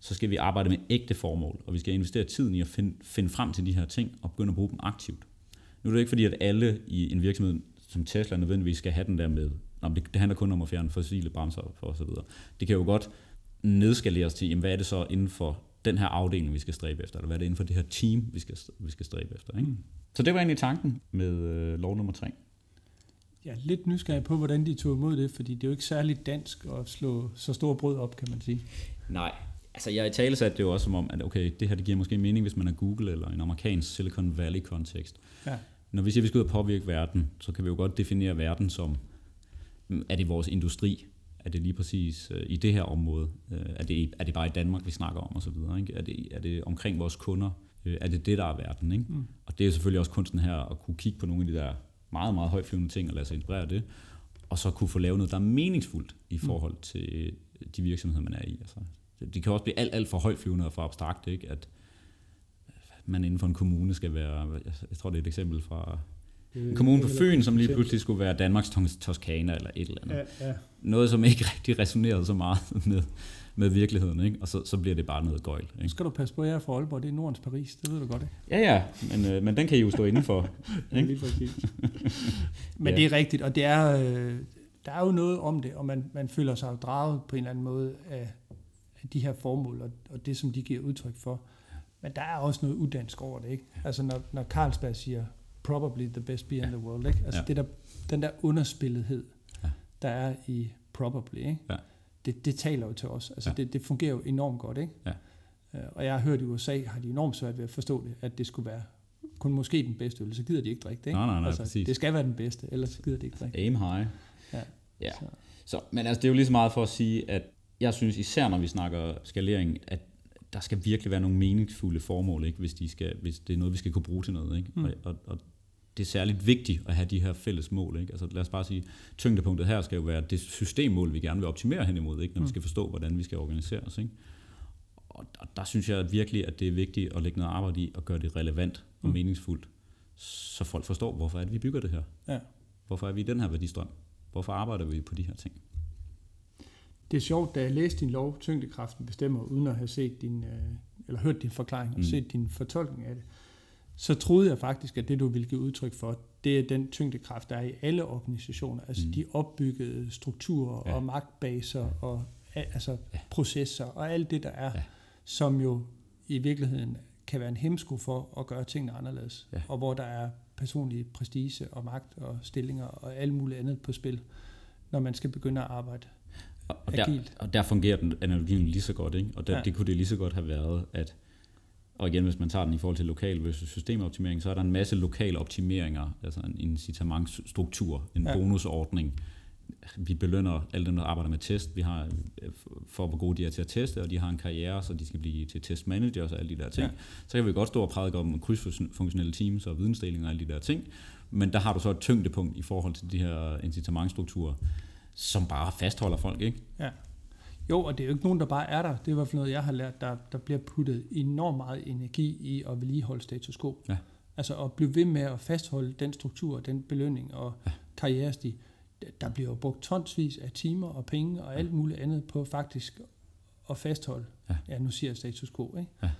så skal vi arbejde med ægte formål, og vi skal investere tiden i at finde, finde frem til de her ting, og begynde at bruge dem aktivt. Nu er det ikke fordi, at alle i en virksomhed som Tesla nødvendigvis skal have den der med, Nå, det, det handler kun om at fjerne fossile bremser for osv. Det kan jo godt nedskaleres til, jamen, hvad er det så inden for den her afdeling, vi skal stræbe efter, eller hvad er det inden for det her team, vi skal, vi skal stræbe efter. Ikke? Så det var egentlig tanken med øh, lov nummer tre. Jeg er lidt nysgerrig på, hvordan de tog imod det, fordi det er jo ikke særligt dansk at slå så stor brød op, kan man sige. Nej, altså jeg i tale satte det jo også som om, at okay, det her det giver måske mening, hvis man er Google eller en amerikansk Silicon Valley-kontekst. Ja. Når vi siger, at vi skal ud og påvirke verden, så kan vi jo godt definere verden som, er det vores industri? Er det lige præcis øh, i det her område? Øh, er, det, er det bare i Danmark, vi snakker om osv.? Er det, er det omkring vores kunder? Øh, er det det, der er verden? Ikke? Mm. Og det er selvfølgelig også kunsten her at kunne kigge på nogle af de der meget, meget højflyvende ting og lade sig inspirere af det, og så kunne få lavet noget, der er meningsfuldt i mm. forhold til de virksomheder, man er i. Altså, det kan også blive alt, alt for højflyvende og for abstrakt, ikke? at man inden for en kommune skal være, jeg tror det er et eksempel fra en kommune på Fyn, som lige pludselig skulle være Danmarks Toskana eller et eller andet. Ja, ja. Noget, som ikke rigtig resonerede så meget med, med virkeligheden, ikke? og så, så bliver det bare noget gøjl. Ikke? Skal du passe på jer for Aalborg, det er Nordens Paris, det ved du godt, ikke? Ja, ja, men, øh, men den kan I jo stå indenfor. Ikke? Lige præcis. men ja. det er rigtigt, og det er, øh, der er jo noget om det, og man, man føler sig draget på en eller anden måde af, af de her formål, og, og det, som de giver udtryk for. Men der er også noget uddansk over det, ikke? Altså når, når Carlsberg siger, probably the best beer ja. in the world, ikke? Altså ja. det der, den der underspillethed, ja. der er i probably, ikke? Ja det, det taler jo til os. Altså ja. det, det fungerer jo enormt godt, ikke? Ja. Øh, og jeg har hørt i USA, har de enormt svært ved at forstå det, at det skulle være kun måske den bedste øl, så gider de ikke drikke det. Ikke? Nej, nej, nej, altså, præcis. Det skal være den bedste, ellers gider de ikke drikke Aim high. Ja. ja. Så. så. men altså, det er jo lige så meget for at sige, at jeg synes især, når vi snakker skalering, at der skal virkelig være nogle meningsfulde formål, ikke? Hvis, de skal, hvis det er noget, vi skal kunne bruge til noget. Ikke? Mm. Og, og, og det er særligt vigtigt at have de her fælles mål. Ikke? Altså lad os bare sige, tyngdepunktet her skal jo være det systemmål, vi gerne vil optimere hen imod, ikke? når vi mm. skal forstå, hvordan vi skal organisere os. Ikke? Og der, der synes jeg virkelig, at det er vigtigt at lægge noget arbejde i og gøre det relevant og mm. meningsfuldt, så folk forstår, hvorfor er det, vi bygger det her. Ja. Hvorfor er vi i den her værdistrøm? Hvorfor arbejder vi på de her ting? Det er sjovt, da jeg læste din lov, tyngdekraften bestemmer, uden at have set din, øh, eller hørt din forklaring og mm. set din fortolkning af det, så troede jeg faktisk, at det du ville give udtryk for, det er den tyngdekraft, der er i alle organisationer. Altså mm. de opbyggede strukturer ja. og magtbaser og altså ja. processer og alt det, der er, ja. som jo i virkeligheden kan være en hemsko for at gøre tingene anderledes. Ja. Og hvor der er personlig prestige og magt og stillinger og alt muligt andet på spil, når man skal begynde at arbejde og, og Der, og der fungerer den analogien lige så godt, ikke? Og der, ja. det kunne det lige så godt have været, at og igen, hvis man tager den i forhold til lokal versus systemoptimering, så er der en masse lokale optimeringer, altså en incitamentstruktur, en ja. bonusordning. Vi belønner alle dem, der arbejder med test. Vi har for, hvor gode de er til at teste, og de har en karriere, så de skal blive til testmanagers og alle de der ting. Ja. Så kan vi godt stå og prædike om krydsfunktionelle teams og vidensdeling og alle de der ting. Men der har du så et tyngdepunkt i forhold til de her incitamentstrukturer, som bare fastholder folk, ikke? Ja. Jo, og det er jo ikke nogen, der bare er der. Det er i hvert fald noget, jeg har lært. Der, der bliver puttet enormt meget energi i at vedligeholde status quo. Ja. Altså at blive ved med at fastholde den struktur, den belønning og ja. karrierestig. Der bliver jo brugt tonsvis af timer og penge og alt muligt andet på faktisk at fastholde. Ja, ja nu siger jeg status quo. Ikke? Ja.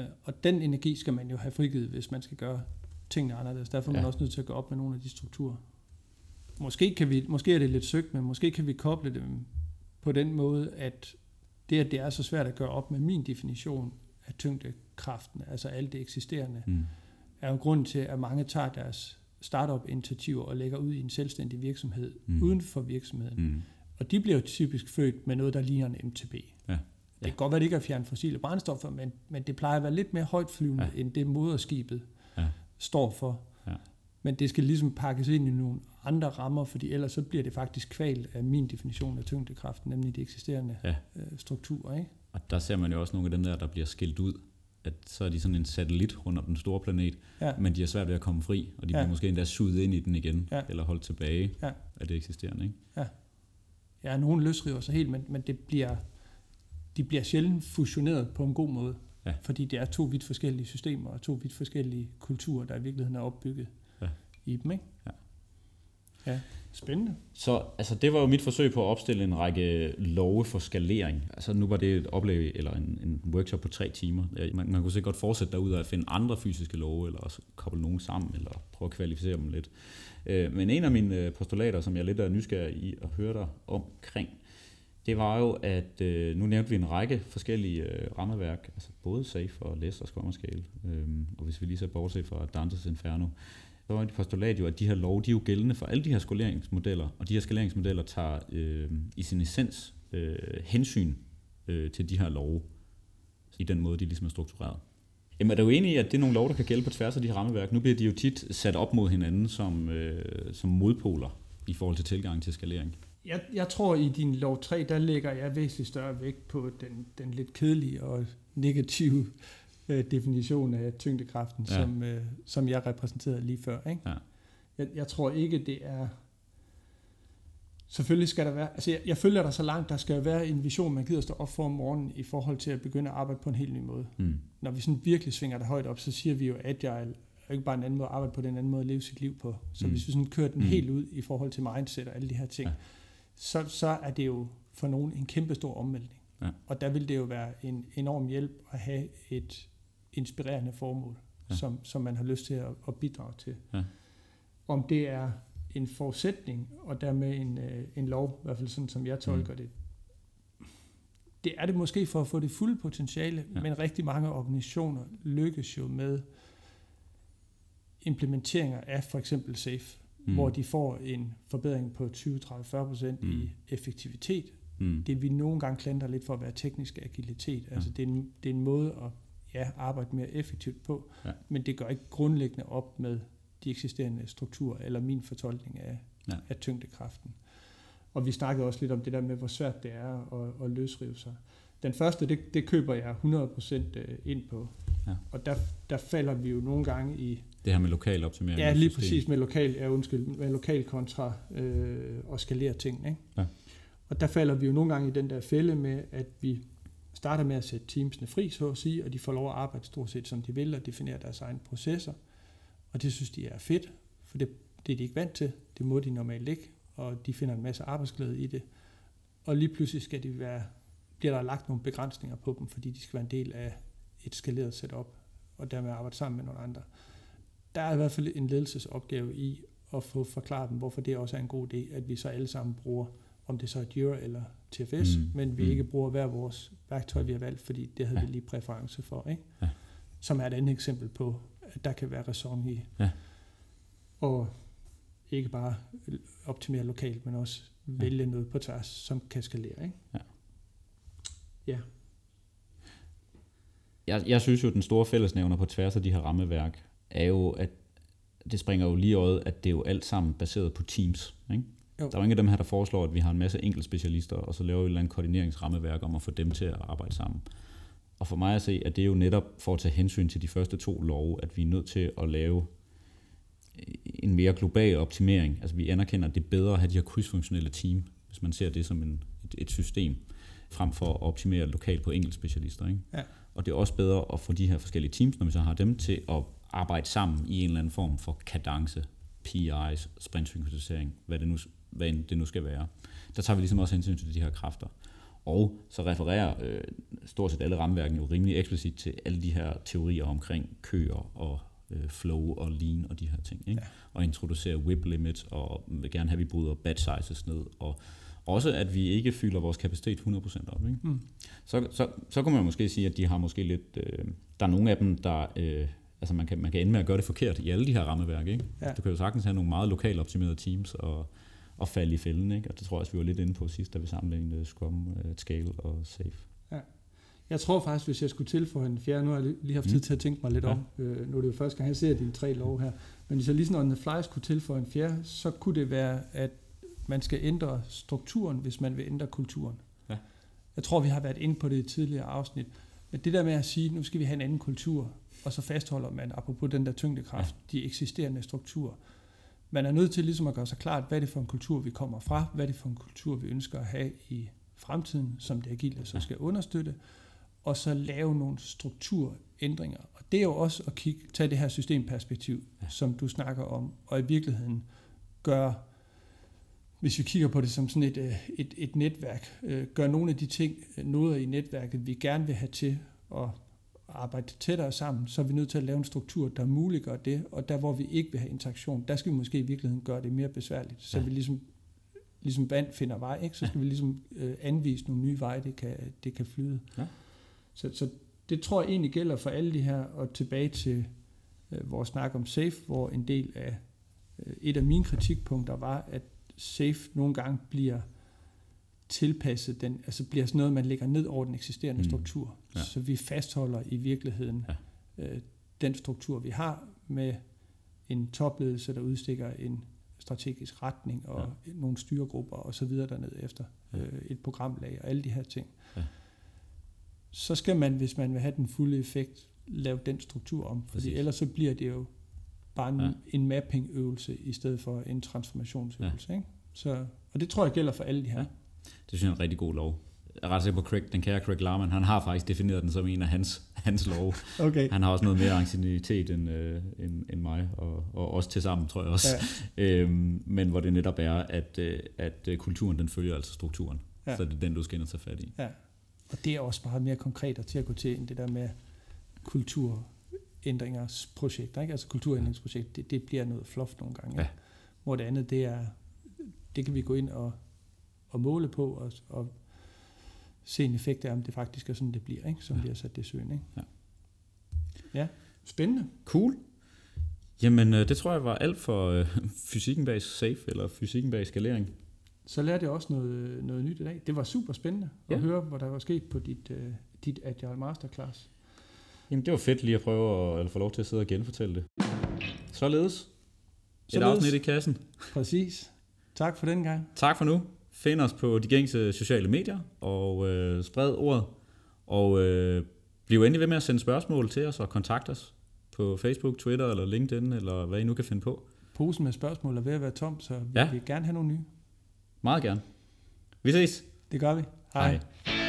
Øh, og den energi skal man jo have frigivet, hvis man skal gøre tingene anderledes. Derfor er man ja. også nødt til at gå op med nogle af de strukturer. Måske, kan vi, måske er det lidt søgt, men måske kan vi koble dem på den måde, at det, at det er så svært at gøre op med min definition af tyngdekraften, altså alt det eksisterende, mm. er jo grund til, at mange tager deres startup-initiativer og lægger ud i en selvstændig virksomhed mm. uden for virksomheden. Mm. Og de bliver jo typisk født med noget, der ligner en MTB. Ja. Ja. Det kan godt være, at det ikke er fjerne fossile brændstoffer, men, men det plejer at være lidt mere højtflyvende, ja. end det moderskibet ja. står for. Ja. Men det skal ligesom pakkes ind i nogle andre rammer, fordi ellers så bliver det faktisk kvalt af min definition af tyngdekraft, nemlig de eksisterende ja. øh, strukturer. Ikke? Og der ser man jo også nogle af dem der, der bliver skilt ud, at så er de sådan en satellit rundt om den store planet, ja. men de er svært ved at komme fri, og de ja. bliver måske endda suget ind i den igen, ja. eller holdt tilbage ja. af det eksisterende. Ikke? Ja. ja, nogen løsriver sig helt, men, men det bliver, de bliver sjældent fusioneret på en god måde, ja. fordi det er to vidt forskellige systemer og to vidt forskellige kulturer, der i virkeligheden er opbygget. I dem. Ikke? Ja. Ja, spændende. Så altså, det var jo mit forsøg på at opstille en række love for skalering. Altså nu var det et oplæg eller en, en workshop på tre timer. Man, man kunne sikkert godt fortsætte derud og finde andre fysiske love, eller også koble nogen sammen, eller prøve at kvalificere dem lidt. Øh, men en af mine øh, postulater, som jeg lidt er nysgerrig i at høre dig omkring, det var jo, at øh, nu nævnte vi en række forskellige rammeværk, altså både SAFE og LESS og og Scale, og hvis vi lige ser bortset fra Dantes Inferno, så var det postulat jo, at de her lov, de er jo gældende for alle de her skoleringsmodeller, og de her skaleringsmodeller tager øh, i sin essens øh, hensyn øh, til de her love, i den måde, de ligesom er struktureret. Jamen er du enig i, at det er nogle lov, der kan gælde på tværs af de her rammeværk? Nu bliver de jo tit sat op mod hinanden som, øh, som modpoler i forhold til tilgang til skalering. Jeg, jeg tror, i din lov 3, der lægger jeg væsentligt større vægt på den, den lidt kedelige og negative øh, definition af tyngdekraften, ja. som, øh, som jeg repræsenterede lige før. Ikke? Ja. Jeg, jeg tror ikke, det er... Selvfølgelig skal der være... Altså, jeg, jeg følger dig så langt, der skal være en vision, man gider stå op for om morgenen i forhold til at begynde at arbejde på en helt ny måde. Mm. Når vi sådan virkelig svinger det højt op, så siger vi jo agile, og ikke bare en anden måde at arbejde på, den anden måde at leve sit liv på. Så mm. hvis vi sådan kører den mm. helt ud i forhold til mindset og alle de her ting, ja. så, så er det jo for nogen en kæmpe stor omvæltning. Ja. Og der vil det jo være en enorm hjælp at have et inspirerende formål, ja. som, som man har lyst til at, at bidrage til. Ja. Om det er en forudsætning, og dermed en, øh, en lov, i hvert fald sådan som jeg tolker mm. det, det er det måske for at få det fulde potentiale, ja. men rigtig mange organisationer lykkes jo med implementeringer af for eksempel SAFE, mm. hvor de får en forbedring på 20, 30, 40 procent mm. i effektivitet. Mm. Det vi nogle gange klandrer lidt for at være teknisk agilitet. Ja. Altså det er, en, det er en måde at ja, arbejde mere effektivt på, ja. men det gør ikke grundlæggende op med de eksisterende strukturer eller min fortolkning af, ja. af tyngdekraften. Og vi snakkede også lidt om det der med, hvor svært det er at, at løsrive sig. Den første, det, det køber jeg 100% øh, ind på. Ja. Og der, der falder vi jo nogle gange i... Det her med lokal optimering. Ja, lige præcis med lokal, ja, undskyld, med lokal kontra øh, og skalere ting. Ikke? Ja. Og der falder vi jo nogle gange i den der fælde med, at vi starter med at sætte teamsene fri, så at sige, og de får lov at arbejde stort set som de vil, og definere deres egne processer. Og det synes de er fedt, for det, det er de ikke vant til. Det må de normalt ikke, og de finder en masse arbejdsglæde i det. Og lige pludselig skal de være, bliver der lagt nogle begrænsninger på dem, fordi de skal være en del af et skaleret setup, og dermed arbejde sammen med nogle andre. Der er i hvert fald en ledelsesopgave i at få forklaret dem, hvorfor det også er en god idé, at vi så alle sammen bruger, om det så er Jira eller TFS, mm. men vi mm. ikke bruger hver vores værktøj, vi har valgt, fordi det havde ja. vi lige præference for. Ikke? Ja. Som er et andet eksempel på, at der kan være ræson i. Ja. Og ikke bare optimere lokalt, men også ja. vælge noget på tværs, som kan skalere. Ikke? Ja. ja jeg, jeg synes jo, at den store fællesnævner på tværs af de her rammeværk, er jo, at det springer jo lige øjet, at det er jo alt sammen baseret på teams. Ikke? Jo. Der er jo ingen af dem her, der foreslår, at vi har en masse specialister, og så laver vi et eller andet koordineringsrammeværk om at få dem til at arbejde sammen. Og for mig at se, at det er jo netop for at tage hensyn til de første to love, at vi er nødt til at lave en mere global optimering. Altså vi anerkender, at det er bedre at have de her krydsfunktionelle team, hvis man ser det som en, et, et system, frem for at optimere lokalt på specialister. Ikke? Ja. Og det er også bedre at få de her forskellige teams, når vi så har dem, til at arbejde sammen i en eller anden form for kadence, PI's, sprintsynkronisering, hvad det nu, hvad det nu skal være. Der tager vi ligesom også hensyn til de her kræfter. Og så refererer øh, stort set alle rammeværkene jo rimelig eksplicit til alle de her teorier omkring køer og øh, flow og lean og de her ting. Ikke? Ja. Og introducere whip limit og vil gerne have, at vi bryder batch sizes ned og også at vi ikke fylder vores kapacitet 100% op. Ikke? Mm. Så, så, så kunne man måske sige, at de har måske lidt... Øh, der er nogle af dem, der... Øh, altså man kan, man kan ende med at gøre det forkert i alle de her rammeværk. Ikke? Ja. Du kan jo sagtens have nogle meget lokalt optimerede teams og, og falde i fælden. Ikke? Og det tror jeg også, vi var lidt inde på sidst, da vi sammenlignede Scrum, uh, Scale og Safe. Ja. Jeg tror faktisk, hvis jeg skulle tilføje en fjerde, nu har jeg lige haft tid mm. til at tænke mig lidt ja. om, øh, nu er det jo første gang, jeg ser dine tre lov her, men hvis jeg lige sådan on the fly skulle tilføje en fjerde, så kunne det være, at man skal ændre strukturen, hvis man vil ændre kulturen. Ja. Jeg tror, vi har været inde på det i tidligere afsnit. Men det der med at sige, nu skal vi have en anden kultur, og så fastholder man, apropos den der tyngdekraft, ja. de eksisterende strukturer. Man er nødt til ligesom at gøre sig klart, hvad er det for en kultur, vi kommer fra, hvad er det for en kultur, vi ønsker at have i fremtiden, som det agile så skal understøtte, og så lave nogle strukturændringer. Og det er jo også at kigge, tage det her systemperspektiv, som du snakker om, og i virkeligheden gøre hvis vi kigger på det som sådan et, øh, et, et netværk, øh, gør nogle af de ting, øh, noget i netværket, vi gerne vil have til at arbejde tættere sammen, så er vi nødt til at lave en struktur, der muliggør det, og der hvor vi ikke vil have interaktion, der skal vi måske i virkeligheden gøre det mere besværligt, så ja. vi ligesom, ligesom vand finder vej, ikke? så skal ja. vi ligesom øh, anvise nogle nye veje, det kan, det kan flyde. Ja. Så, så det tror jeg egentlig gælder for alle de her, og tilbage til øh, vores snak om SAFE, hvor en del af, øh, et af mine kritikpunkter var, at safe nogle gange bliver tilpasset, den, altså bliver sådan noget, man lægger ned over den eksisterende mm. struktur. Ja. Så vi fastholder i virkeligheden ja. øh, den struktur, vi har med en topledelse, der udstikker en strategisk retning og ja. nogle styregrupper og så videre derned efter ja. øh, et programlag og alle de her ting. Ja. Så skal man, hvis man vil have den fulde effekt, lave den struktur om, fordi Præcis. ellers så bliver det jo bare en, ja. en mapping-øvelse i stedet for en transformationsøvelse. Ja. Ikke? Så, og det tror jeg gælder for alle de her. Ja. Det synes jeg er en rigtig god lov. Jeg er ret sikker på, Craig, den kære Craig Larman, han har faktisk defineret den som en af hans, hans love. Okay. Han har også noget mere ancienitet end, øh, end, end mig, og, og også til sammen, tror jeg også. Ja. øhm, men hvor det netop er, at, øh, at øh, kulturen den følger altså strukturen. Ja. Så det er den, du skal ind og tage fat i. Ja. Og det er også bare mere konkret til at gå til, end det der med kulturændringers projekt. Ikke? Altså kulturændringsprojekt, det, det bliver noget fluff nogle gange. Ja. Hvor det andet, det er, det kan vi gå ind og, og måle på, og, og se en effekt af, om det faktisk er sådan, det bliver, ikke? som ja. vi har sat det i søen. Ikke? Ja. ja, spændende. Cool. Jamen, øh, det tror jeg var alt for øh, fysikken bag safe, eller fysikken bag skalering. Så lærte jeg også noget, noget nyt i dag. Det var super spændende ja. at høre, hvad der var sket på dit, uh, dit Agile Masterclass. Jamen, det var fedt lige at prøve at, at få lov til at sidde og genfortælle det. Således. Et afsnit i kassen. Præcis. Tak for den gang. Tak for nu. Find os på de gængse sociale medier, og øh, spred ordet. Og øh, bliv endelig ved med at sende spørgsmål til os og kontakt os på Facebook, Twitter eller LinkedIn, eller hvad I nu kan finde på. Posen med spørgsmål er ved at være tom, så vi ja. vil gerne have nogle nye. Meget gerne. Vi ses. Det gør vi. Hej. Hej.